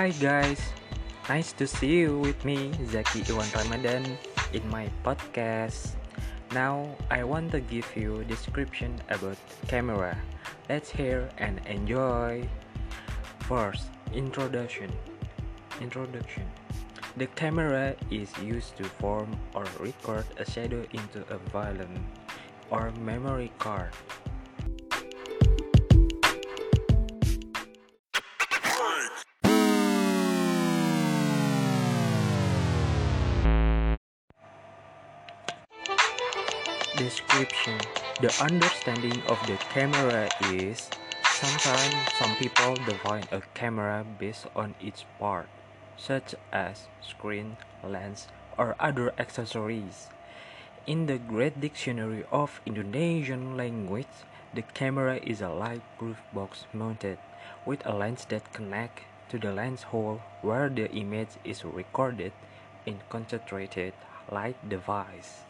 Hi guys, nice to see you with me Zaki Iwan Ramadan in my podcast. Now I want to give you description about camera. Let's hear and enjoy. First, introduction. Introduction. The camera is used to form or record a shadow into a film or memory card. Description The understanding of the camera is sometimes some people define a camera based on its part, such as screen, lens, or other accessories. In the Great Dictionary of Indonesian Language, the camera is a light-proof box mounted with a lens that connects to the lens hole where the image is recorded in concentrated light device.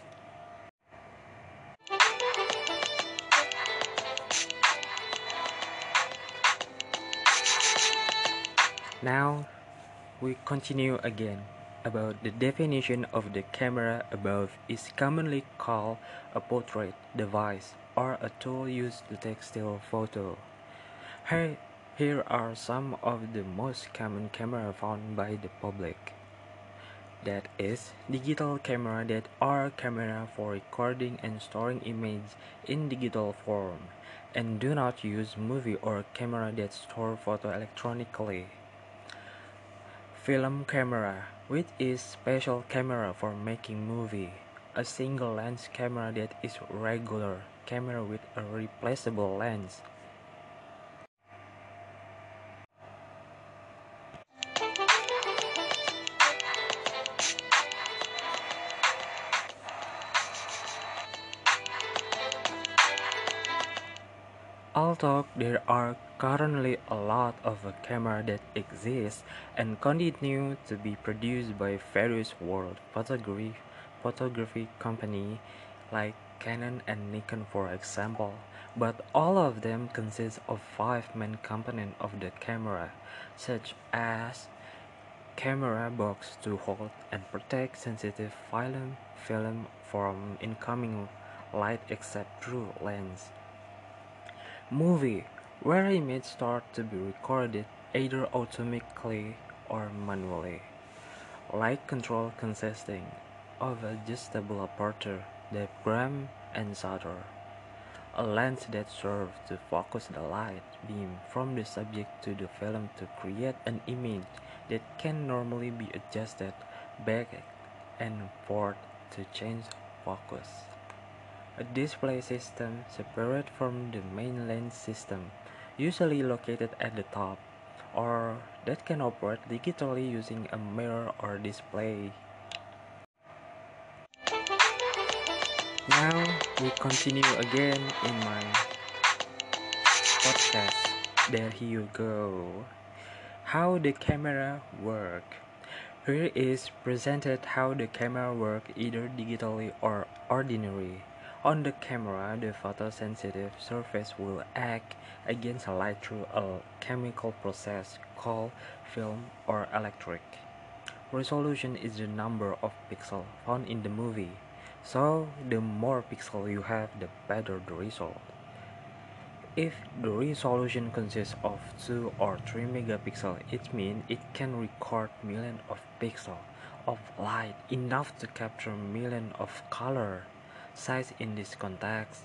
Now we continue again about the definition of the camera above is commonly called a portrait device or a tool used to take still photo. Here, here are some of the most common camera found by the public. That is digital camera that are camera for recording and storing image in digital form and do not use movie or camera that store photo electronically. Film camera, which is special camera for making movie. A single lens camera that is regular camera with a replaceable lens. Although there are currently a lot of cameras that exist and continue to be produced by various world photography, photography companies like Canon and Nikon for example, but all of them consist of five main components of the camera, such as camera box to hold and protect sensitive film, film from incoming light except through lens. Movie, where images start to be recorded either automatically or manually. Light control consisting of adjustable aperture, diaphragm, and shutter. A lens that serves to focus the light beam from the subject to the film to create an image that can normally be adjusted back and forth to change focus. A display system separate from the main lens system, usually located at the top, or that can operate digitally using a mirror or display. Now we continue again in my podcast. There you go. How the camera work. Here is presented how the camera work either digitally or ordinary. On the camera, the photosensitive surface will act against light through a chemical process called film or electric. Resolution is the number of pixels found in the movie, so the more pixels you have, the better the result. If the resolution consists of 2 or 3 megapixels, it means it can record millions of pixels of light enough to capture millions of color. Size in this context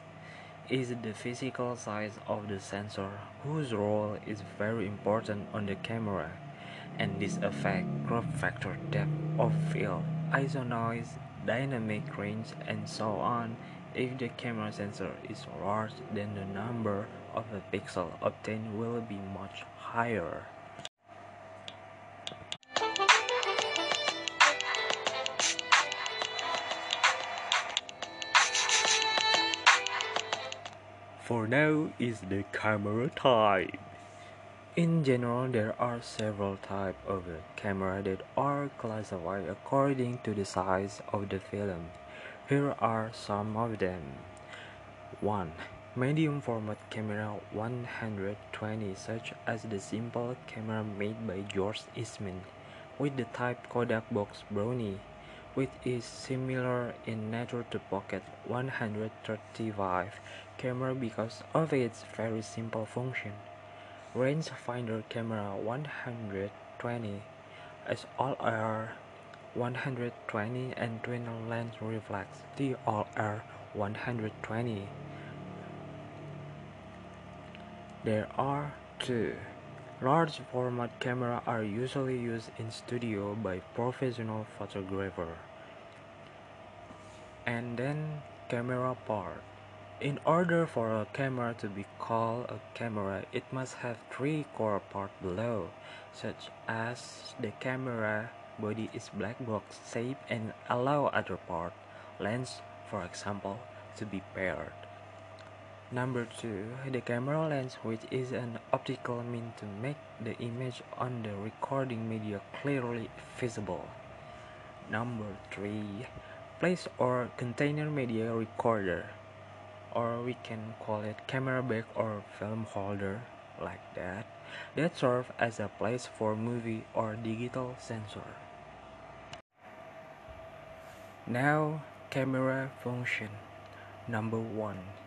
is the physical size of the sensor whose role is very important on the camera and this affects crop factor depth of field, ISO noise, dynamic range and so on. If the camera sensor is large then the number of the pixel obtained will be much higher. For now is the camera type. In general, there are several types of camera that are classified according to the size of the film. Here are some of them. 1. Medium format camera 120 such as the simple camera made by George Eastman with the type Kodak Box Brownie which is similar in nature to Pocket 135 camera because of its very simple function. Rangefinder camera 120 SLR 120 and twin lens reflex TLR 120 There are two. Large format cameras are usually used in studio by professional photographer. And then camera part. In order for a camera to be called a camera, it must have three core parts below, such as the camera body is black box shape and allow other part, lens for example, to be paired. Number 2. The camera lens which is an optical mean to make the image on the recording media clearly visible. Number 3. Place or container media recorder or we can call it camera bag or film holder like that that serve as a place for movie or digital sensor. Now camera function. Number 1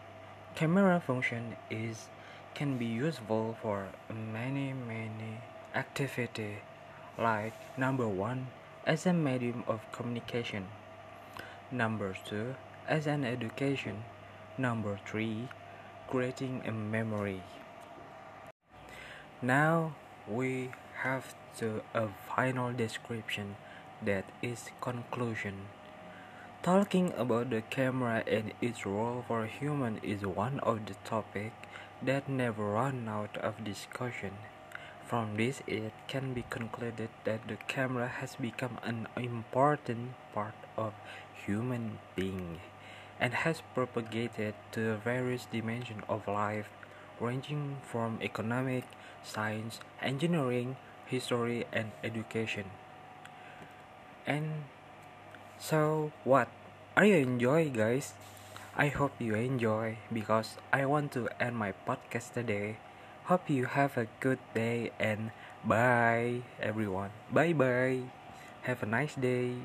Camera function is can be useful for many many activity like number 1 as a medium of communication. Number 2 as an education. Number 3 creating a memory. Now we have to a final description that is conclusion Talking about the camera and its role for human is one of the topics that never run out of discussion. From this, it can be concluded that the camera has become an important part of human being and has propagated to various dimensions of life, ranging from economic, science, engineering, history, and education. And so what? Are you enjoy guys? I hope you enjoy because I want to end my podcast today. Hope you have a good day and bye everyone. Bye bye. Have a nice day.